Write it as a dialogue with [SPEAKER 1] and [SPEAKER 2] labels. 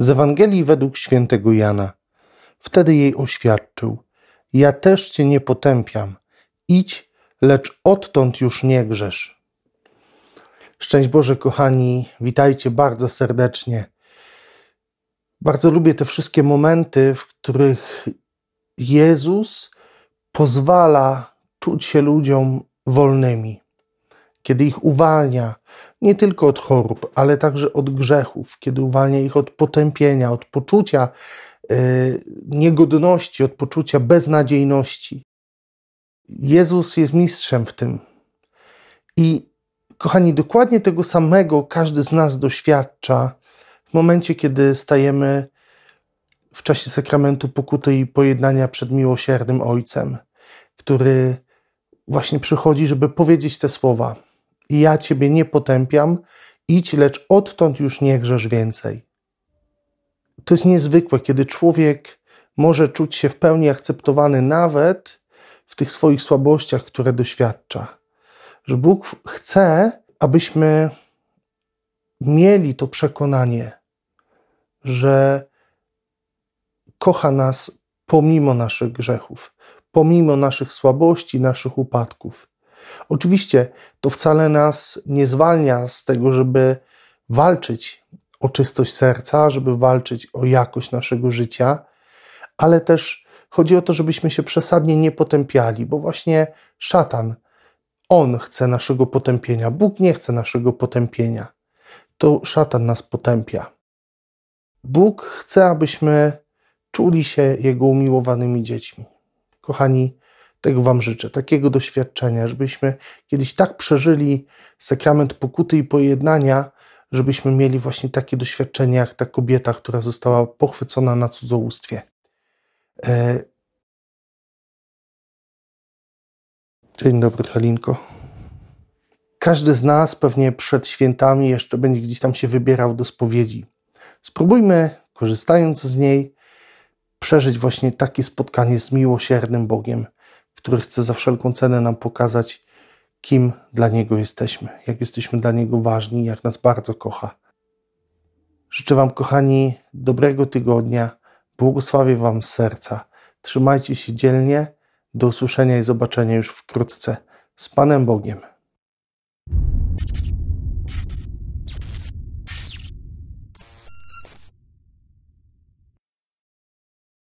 [SPEAKER 1] Z Ewangelii według świętego Jana. Wtedy jej oświadczył: Ja też cię nie potępiam. Idź, lecz odtąd już nie grzesz. Szczęść Boże, kochani, witajcie bardzo serdecznie. Bardzo lubię te wszystkie momenty, w których Jezus pozwala czuć się ludziom wolnymi, kiedy ich uwalnia nie tylko od chorób, ale także od grzechów, kiedy uwalnia ich od potępienia, od poczucia yy, niegodności, od poczucia beznadziejności. Jezus jest mistrzem w tym. I kochani, dokładnie tego samego każdy z nas doświadcza w momencie, kiedy stajemy w czasie sakramentu pokuty i pojednania przed miłosiernym Ojcem, który właśnie przychodzi, żeby powiedzieć te słowa: Ja Ciebie nie potępiam, idź, lecz odtąd już nie grzesz więcej. To jest niezwykłe, kiedy człowiek może czuć się w pełni akceptowany nawet w tych swoich słabościach, które doświadcza. Że Bóg chce, abyśmy mieli to przekonanie, że kocha nas pomimo naszych grzechów, pomimo naszych słabości, naszych upadków. Oczywiście to wcale nas nie zwalnia z tego, żeby walczyć o czystość serca, żeby walczyć o jakość naszego życia, ale też chodzi o to, żebyśmy się przesadnie nie potępiali, bo właśnie szatan, on chce naszego potępienia. Bóg nie chce naszego potępienia. To szatan nas potępia. Bóg chce, abyśmy czuli się Jego umiłowanymi dziećmi. Kochani, tego Wam życzę, takiego doświadczenia, żebyśmy kiedyś tak przeżyli sakrament pokuty i pojednania, żebyśmy mieli właśnie takie doświadczenie jak ta kobieta, która została pochwycona na cudzołóstwie. E... Dzień dobry, Halinko. Każdy z nas pewnie przed świętami jeszcze będzie gdzieś tam się wybierał do spowiedzi. Spróbujmy, korzystając z niej, przeżyć właśnie takie spotkanie z miłosiernym Bogiem, który chce za wszelką cenę nam pokazać, kim dla Niego jesteśmy, jak jesteśmy dla Niego ważni, jak nas bardzo kocha. Życzę Wam, kochani, dobrego tygodnia. Błogosławię Wam serca. Trzymajcie się dzielnie. Do usłyszenia i zobaczenia już wkrótce. Z Panem Bogiem.